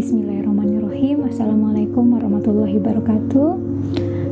Bismillahirrahmanirrahim. Assalamualaikum warahmatullahi wabarakatuh.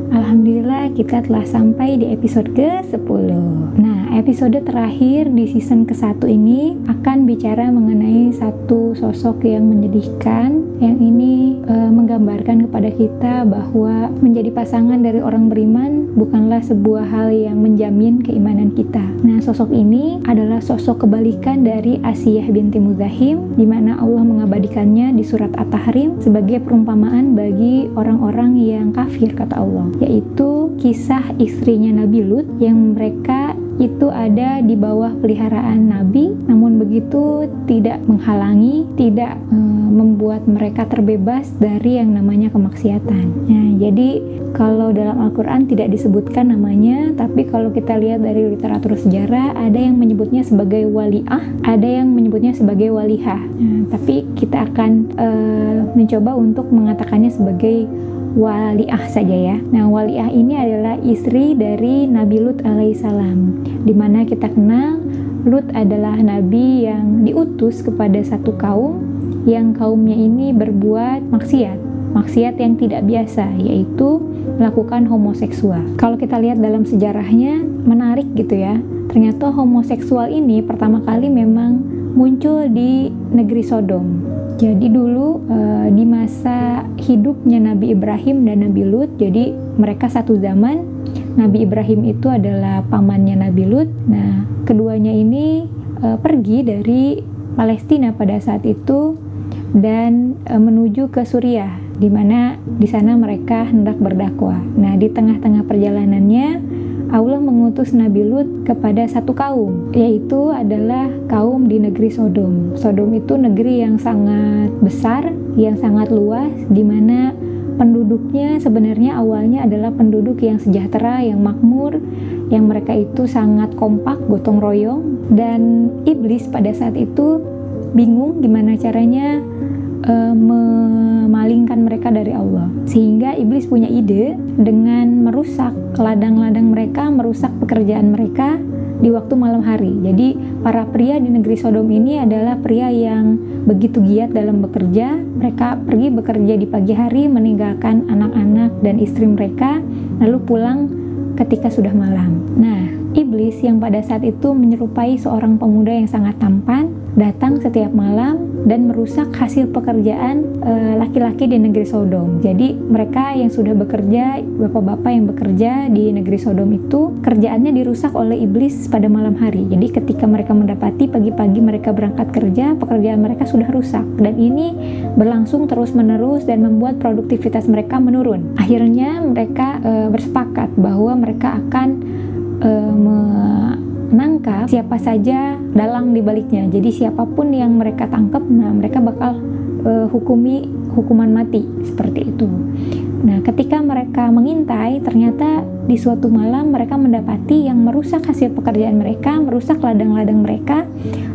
Alhamdulillah kita telah sampai di episode ke-10 Nah episode terakhir di season ke-1 ini akan bicara mengenai satu sosok yang menyedihkan Yang ini e, menggambarkan kepada kita bahwa menjadi pasangan dari orang beriman bukanlah sebuah hal yang menjamin keimanan kita. Nah sosok ini adalah sosok kebalikan dari Asiyah binti Muzahim di mana Allah mengabadikannya di surat At-Tahrim sebagai perumpamaan bagi orang-orang yang kafir kata Allah yaitu kisah istrinya Nabi Lut yang mereka itu ada di bawah peliharaan Nabi, namun begitu tidak menghalangi, tidak e, membuat mereka terbebas dari yang namanya kemaksiatan. Nah, jadi kalau dalam Al-Quran tidak disebutkan namanya, tapi kalau kita lihat dari literatur sejarah, ada yang menyebutnya sebagai waliah, ada yang menyebutnya sebagai walihah. Nah, tapi kita akan e, mencoba untuk mengatakannya sebagai waliah saja ya. Nah, waliah ini adalah istri dari Nabi Lut alaihissalam. Di mana kita kenal Lut adalah nabi yang diutus kepada satu kaum yang kaumnya ini berbuat maksiat. Maksiat yang tidak biasa yaitu melakukan homoseksual. Kalau kita lihat dalam sejarahnya menarik gitu ya. Ternyata homoseksual ini pertama kali memang muncul di negeri Sodom jadi dulu uh, di masa hidupnya Nabi Ibrahim dan Nabi Lut, jadi mereka satu zaman. Nabi Ibrahim itu adalah pamannya Nabi Lut. Nah, keduanya ini uh, pergi dari Palestina pada saat itu dan uh, menuju ke Suriah, di mana di sana mereka hendak berdakwah. Nah, di tengah-tengah perjalanannya Allah mengutus Nabi Lut kepada satu kaum, yaitu adalah kaum di negeri Sodom. Sodom itu negeri yang sangat besar, yang sangat luas, di mana penduduknya sebenarnya awalnya adalah penduduk yang sejahtera, yang makmur, yang mereka itu sangat kompak, gotong royong, dan iblis pada saat itu bingung gimana caranya uh, memalingkan mereka dari Allah. Sehingga iblis punya ide dengan merusak ladang-ladang mereka, merusak pekerjaan mereka di waktu malam hari. Jadi para pria di negeri Sodom ini adalah pria yang begitu giat dalam bekerja. Mereka pergi bekerja di pagi hari meninggalkan anak-anak dan istri mereka lalu pulang ketika sudah malam. Nah, iblis yang pada saat itu menyerupai seorang pemuda yang sangat tampan datang setiap malam dan merusak hasil pekerjaan eh, laki-laki e, di negeri Sodom. Jadi mereka yang sudah bekerja, bapak-bapak yang bekerja di negeri Sodom itu kerjaannya dirusak oleh iblis pada malam hari. Jadi ketika mereka mendapati pagi-pagi mereka berangkat kerja, pekerjaan mereka sudah rusak dan ini berlangsung terus-menerus dan membuat produktivitas mereka menurun. Akhirnya mereka e, bersepakat bahwa mereka akan e, menangkap siapa saja dalang di baliknya. Jadi siapa pun yang mereka tangkap, nah mereka bakal uh, hukumi hukuman mati seperti itu. Nah, ketika mereka mengintai, ternyata di suatu malam mereka mendapati yang merusak hasil pekerjaan mereka, merusak ladang-ladang mereka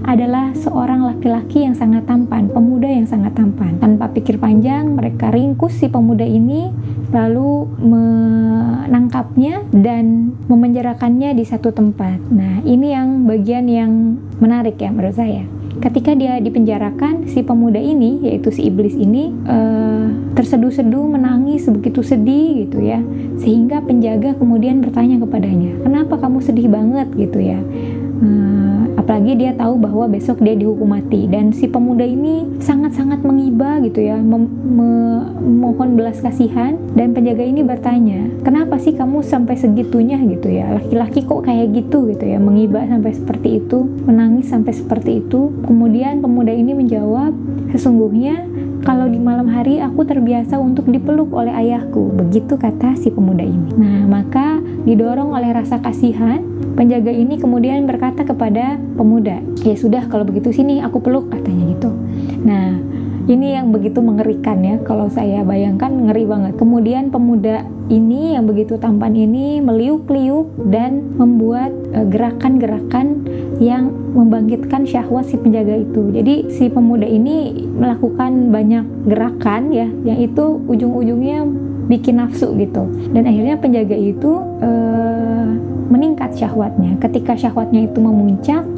adalah seorang laki-laki yang sangat tampan, pemuda yang sangat tampan. Tanpa pikir panjang, mereka ringkus si pemuda ini, lalu menangkapnya dan memenjarakannya di satu tempat. Nah, ini yang bagian yang menarik ya menurut saya ketika dia dipenjarakan si pemuda ini yaitu si iblis ini uh, terseduh-seduh menangis begitu sedih gitu ya. Sehingga penjaga kemudian bertanya kepadanya kenapa kamu sedih banget? gitu ya apalagi dia tahu bahwa besok dia dihukum mati. Dan si pemuda ini sangat-sangat mengiba gitu ya memohon belas kasihan. Dan penjaga ini bertanya kenapa sih kamu sampai segitunya? gitu ya. Laki-laki kok kayak gitu? gitu ya. Mengiba sampai seperti itu menangis sampai seperti itu. Kemudian pemuda ini menjawab sesungguhnya kalau di malam hari aku terbiasa untuk dipeluk oleh ayahku. Begitu kata si pemuda ini. Nah, maka didorong oleh rasa kasihan, penjaga ini kemudian berkata kepada pemuda, "Ya sudah, kalau begitu sini aku peluk," katanya gitu. Ini yang begitu mengerikan ya kalau saya bayangkan ngeri banget. Kemudian pemuda ini yang begitu tampan ini meliuk-liuk dan membuat e, gerakan-gerakan yang membangkitkan syahwat si penjaga itu. Jadi si pemuda ini melakukan banyak gerakan ya yang itu ujung-ujungnya bikin nafsu gitu. Dan akhirnya penjaga itu e, meningkat syahwatnya. Ketika syahwatnya itu memuncak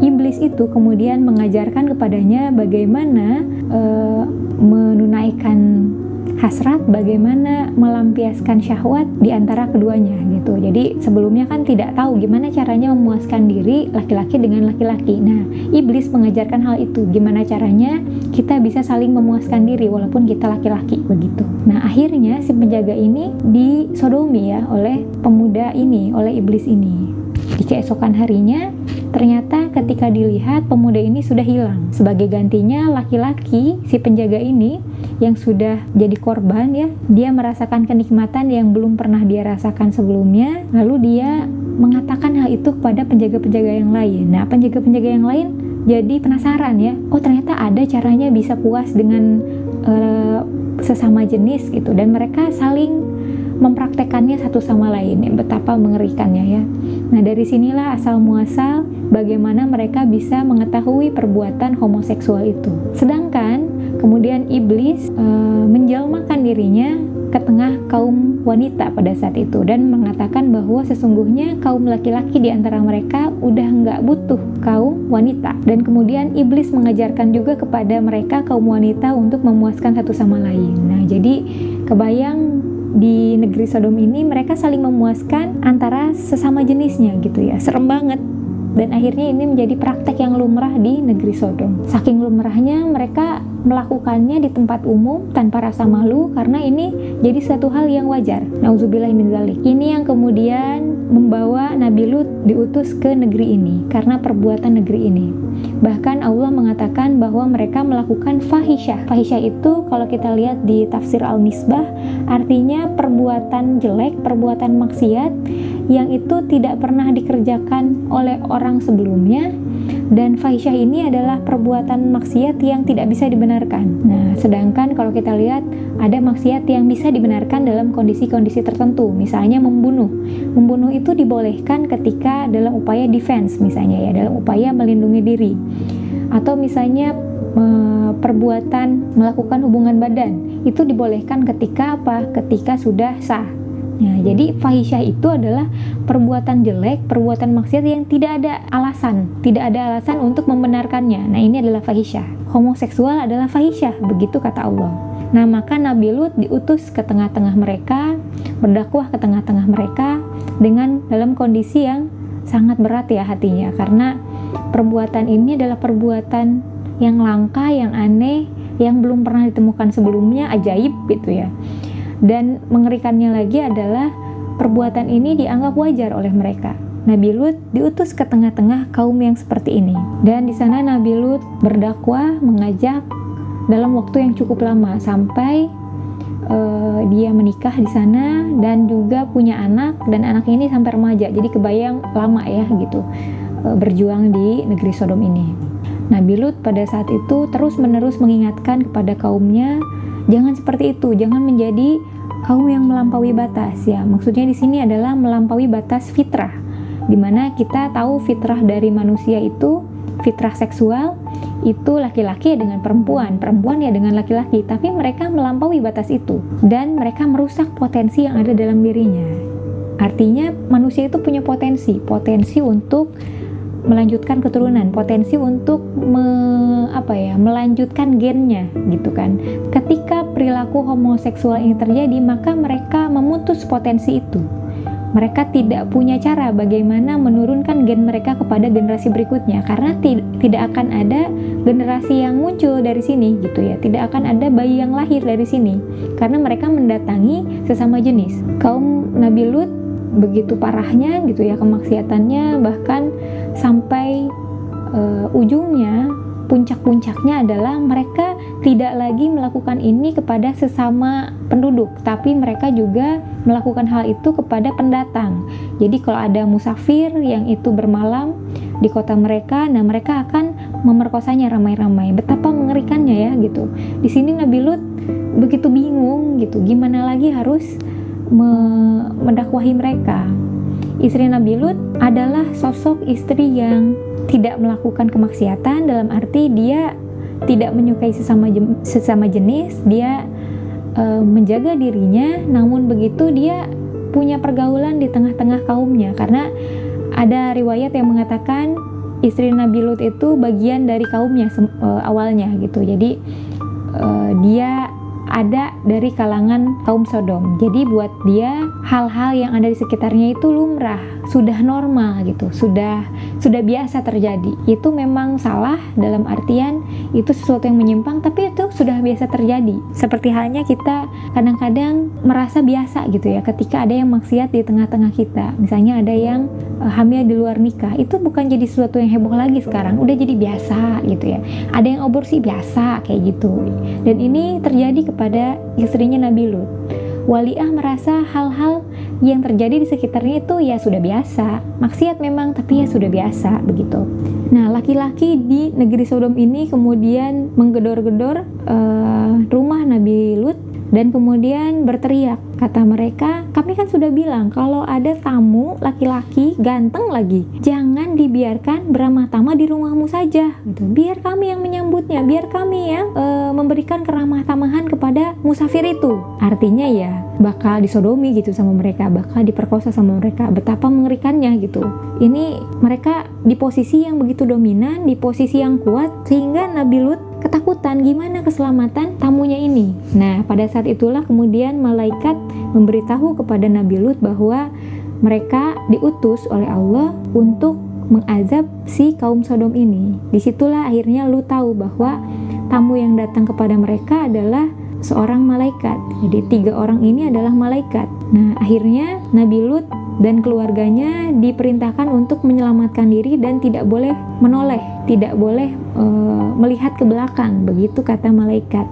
iblis itu kemudian mengajarkan kepadanya bagaimana e, menunaikan hasrat bagaimana melampiaskan syahwat di antara keduanya gitu. Jadi sebelumnya kan tidak tahu gimana caranya memuaskan diri laki-laki dengan laki-laki. Nah, iblis mengajarkan hal itu, gimana caranya kita bisa saling memuaskan diri walaupun kita laki-laki begitu. Nah, akhirnya si penjaga ini disodomi ya oleh pemuda ini, oleh iblis ini. Keesokan harinya, ternyata ketika dilihat pemuda ini sudah hilang. Sebagai gantinya, laki-laki si penjaga ini yang sudah jadi korban ya, dia merasakan kenikmatan yang belum pernah dia rasakan sebelumnya. Lalu dia mengatakan hal itu kepada penjaga-penjaga yang lain. Nah, penjaga-penjaga yang lain jadi penasaran ya. Oh, ternyata ada caranya bisa puas dengan uh, sesama jenis gitu dan mereka saling mempraktekannya satu sama lain ya, betapa mengerikannya ya. Nah dari sinilah asal muasal bagaimana mereka bisa mengetahui perbuatan homoseksual itu. Sedangkan kemudian iblis e, menjelmakan dirinya ke tengah kaum wanita pada saat itu dan mengatakan bahwa sesungguhnya kaum laki-laki di antara mereka udah nggak butuh kaum wanita. Dan kemudian iblis mengajarkan juga kepada mereka kaum wanita untuk memuaskan satu sama lain. Nah jadi kebayang di negeri Sodom ini mereka saling memuaskan antara sesama jenisnya gitu ya. Serem banget dan akhirnya ini menjadi praktek yang lumrah di negeri Sodom. Saking lumrahnya mereka melakukannya di tempat umum tanpa rasa malu karena ini jadi satu hal yang wajar. Nauzubillah min zalik. Ini yang kemudian membawa Nabi Lut diutus ke negeri ini karena perbuatan negeri ini. Bahkan Allah mengatakan bahwa mereka melakukan fahisyah. Fahisyah itu kalau kita lihat di tafsir Al-Misbah artinya perbuatan jelek, perbuatan maksiat yang itu tidak pernah dikerjakan oleh orang sebelumnya dan fahisyah ini adalah perbuatan maksiat yang tidak bisa dibenarkan. Nah, sedangkan kalau kita lihat ada maksiat yang bisa dibenarkan dalam kondisi-kondisi tertentu, misalnya membunuh. Membunuh itu dibolehkan ketika dalam upaya defense misalnya ya, dalam upaya melindungi diri. Atau misalnya perbuatan melakukan hubungan badan itu dibolehkan ketika apa? Ketika sudah sah Ya, jadi fahisyah itu adalah perbuatan jelek, perbuatan maksiat yang tidak ada alasan, tidak ada alasan untuk membenarkannya. Nah, ini adalah fahisyah. Homoseksual adalah fahisyah, begitu kata Allah. Nah, maka Nabi Lut diutus ke tengah-tengah mereka, berdakwah ke tengah-tengah mereka dengan dalam kondisi yang sangat berat ya hatinya karena perbuatan ini adalah perbuatan yang langka, yang aneh, yang belum pernah ditemukan sebelumnya, ajaib gitu ya. Dan mengerikannya lagi adalah perbuatan ini dianggap wajar oleh mereka. Nabi Lut diutus ke tengah-tengah kaum yang seperti ini. Dan di sana Nabi Lut berdakwah, mengajak dalam waktu yang cukup lama sampai uh, dia menikah di sana dan juga punya anak dan anak ini sampai remaja. Jadi kebayang lama ya gitu uh, berjuang di negeri Sodom ini. Nabi Lut pada saat itu terus-menerus mengingatkan kepada kaumnya Jangan seperti itu, jangan menjadi kaum yang melampaui batas ya. Maksudnya di sini adalah melampaui batas fitrah. Di mana kita tahu fitrah dari manusia itu fitrah seksual itu laki-laki dengan perempuan, perempuan ya dengan laki-laki, tapi mereka melampaui batas itu dan mereka merusak potensi yang ada dalam dirinya. Artinya manusia itu punya potensi, potensi untuk melanjutkan keturunan, potensi untuk me, apa ya, melanjutkan gennya gitu kan. Ketika perilaku homoseksual ini terjadi, maka mereka memutus potensi itu. Mereka tidak punya cara bagaimana menurunkan gen mereka kepada generasi berikutnya karena tidak akan ada generasi yang muncul dari sini gitu ya. Tidak akan ada bayi yang lahir dari sini karena mereka mendatangi sesama jenis. Kaum Nabi Lut begitu parahnya gitu ya kemaksiatannya bahkan sampai uh, ujungnya puncak-puncaknya adalah mereka tidak lagi melakukan ini kepada sesama penduduk, tapi mereka juga melakukan hal itu kepada pendatang. Jadi kalau ada musafir yang itu bermalam di kota mereka, nah mereka akan memerkosanya ramai-ramai. Betapa mengerikannya ya gitu. Di sini Nabi Lut begitu bingung gitu, gimana lagi harus me mendakwahi mereka. Istri Nabi Lut adalah sosok istri yang tidak melakukan kemaksiatan dalam arti dia tidak menyukai sesama sesama jenis, dia e, menjaga dirinya, namun begitu dia punya pergaulan di tengah-tengah kaumnya karena ada riwayat yang mengatakan istri Nabi Lut itu bagian dari kaumnya uh, awalnya gitu. Jadi uh, dia ada dari kalangan kaum Sodom. Jadi buat dia hal-hal yang ada di sekitarnya itu lumrah, sudah normal gitu, sudah sudah biasa terjadi. Itu memang salah dalam artian itu sesuatu yang menyimpang tapi itu sudah biasa terjadi. Seperti halnya kita kadang-kadang merasa biasa gitu ya ketika ada yang maksiat di tengah-tengah kita. Misalnya ada yang uh, hamil di luar nikah, itu bukan jadi sesuatu yang heboh lagi sekarang, udah jadi biasa gitu ya. Ada yang aborsi biasa kayak gitu. Dan ini terjadi kepada istrinya Nabi Lut. Waliah merasa hal-hal yang terjadi di sekitarnya itu ya sudah biasa. Maksiat memang, tapi ya sudah biasa begitu. Nah, laki-laki di negeri Sodom ini kemudian menggedor-gedor uh, rumah Nabi Lut dan kemudian berteriak kata mereka kami kan sudah bilang kalau ada tamu laki-laki ganteng lagi jangan dibiarkan beramah tamah di rumahmu saja. Gitu. Biar kami yang menyambutnya biar kami yang e, memberikan keramah tamahan kepada musafir itu. Artinya ya bakal disodomi gitu sama mereka bakal diperkosa sama mereka betapa mengerikannya gitu. Ini mereka di posisi yang begitu dominan di posisi yang kuat sehingga Nabi Lut ketakutan gimana keselamatan tamunya ini. Nah, pada saat itulah kemudian malaikat memberitahu kepada Nabi Lut bahwa mereka diutus oleh Allah untuk mengazab si kaum Sodom ini. Di situlah akhirnya Lut tahu bahwa tamu yang datang kepada mereka adalah seorang malaikat. Jadi tiga orang ini adalah malaikat. Nah, akhirnya Nabi Lut dan keluarganya diperintahkan untuk menyelamatkan diri dan tidak boleh menoleh, tidak boleh e, melihat ke belakang, begitu kata malaikat.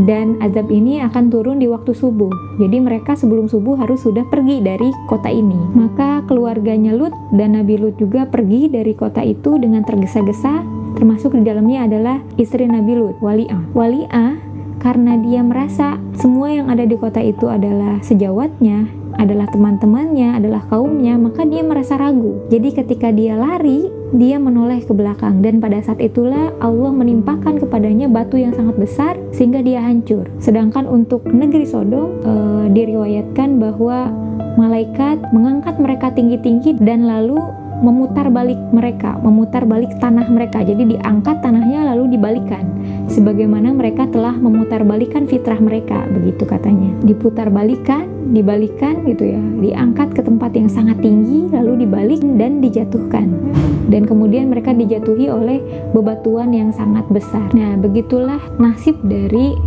Dan azab ini akan turun di waktu subuh. Jadi mereka sebelum subuh harus sudah pergi dari kota ini. Maka keluarganya Lut dan Nabi Lut juga pergi dari kota itu dengan tergesa-gesa, termasuk di dalamnya adalah istri Nabi Lut, Wali'ah. Wali'ah karena dia merasa semua yang ada di kota itu adalah sejawatnya, adalah teman-temannya, adalah kaumnya, maka dia merasa ragu. Jadi ketika dia lari, dia menoleh ke belakang dan pada saat itulah Allah menimpakan kepadanya batu yang sangat besar sehingga dia hancur. Sedangkan untuk negeri Sodom e, diriwayatkan bahwa malaikat mengangkat mereka tinggi-tinggi dan lalu memutar balik mereka, memutar balik tanah mereka. Jadi diangkat tanahnya lalu dibalikan. Sebagaimana mereka telah memutar balikan fitrah mereka, begitu katanya. Diputar balikan, dibalikan gitu ya. Diangkat ke tempat yang sangat tinggi lalu dibalik dan dijatuhkan. Dan kemudian mereka dijatuhi oleh bebatuan yang sangat besar. Nah, begitulah nasib dari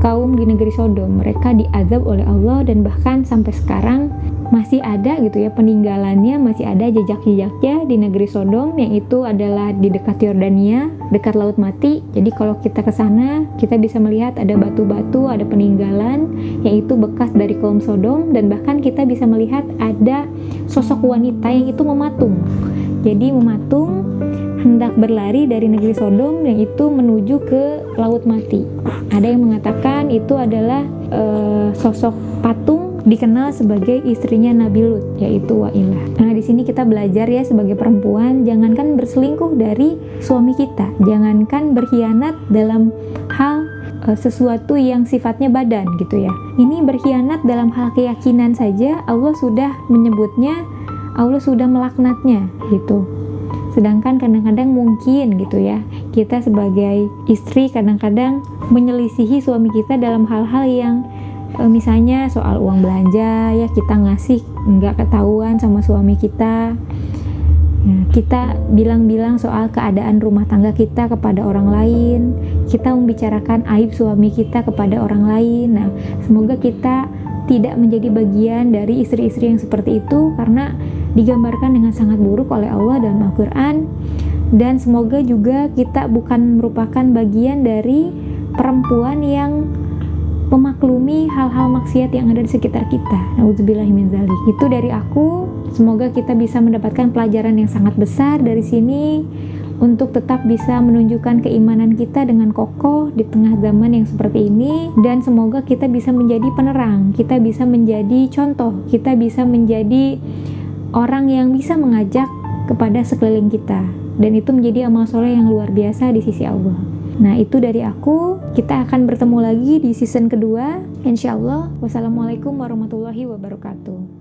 kaum di negeri Sodom. Mereka diazab oleh Allah dan bahkan sampai sekarang masih ada gitu ya peninggalannya, masih ada jejak-jejaknya di negeri Sodom yang itu adalah di dekat Yordania, dekat Laut Mati. Jadi kalau kita ke sana, kita bisa melihat ada batu-batu, ada peninggalan yang itu bekas dari kaum Sodom dan bahkan kita bisa melihat ada sosok wanita yang itu mematung. Jadi mematung hendak berlari dari negeri Sodom yang itu menuju ke Laut Mati. Ada yang mengatakan itu adalah uh, sosok patung dikenal sebagai istrinya Nabi Lut yaitu Wailah. Nah, di sini kita belajar ya sebagai perempuan jangankan berselingkuh dari suami kita, jangankan berkhianat dalam hal uh, sesuatu yang sifatnya badan gitu ya. Ini berkhianat dalam hal keyakinan saja Allah sudah menyebutnya Allah sudah melaknatnya gitu. Sedangkan kadang-kadang mungkin gitu ya, kita sebagai istri kadang-kadang menyelisihi suami kita dalam hal-hal yang e, misalnya soal uang belanja ya kita ngasih nggak ketahuan sama suami kita. Ya, kita bilang-bilang soal keadaan rumah tangga kita kepada orang lain, kita membicarakan aib suami kita kepada orang lain. Nah, semoga kita tidak menjadi bagian dari istri-istri yang seperti itu karena digambarkan dengan sangat buruk oleh Allah dalam Al-Quran dan semoga juga kita bukan merupakan bagian dari perempuan yang memaklumi hal-hal maksiat yang ada di sekitar kita. Nauzubillahiminzalik. Itu dari aku. Semoga kita bisa mendapatkan pelajaran yang sangat besar dari sini untuk tetap bisa menunjukkan keimanan kita dengan kokoh di tengah zaman yang seperti ini dan semoga kita bisa menjadi penerang, kita bisa menjadi contoh, kita bisa menjadi orang yang bisa mengajak kepada sekeliling kita dan itu menjadi amal soleh yang luar biasa di sisi Allah. Nah itu dari aku, kita akan bertemu lagi di season kedua. Insya Allah, wassalamualaikum warahmatullahi wabarakatuh.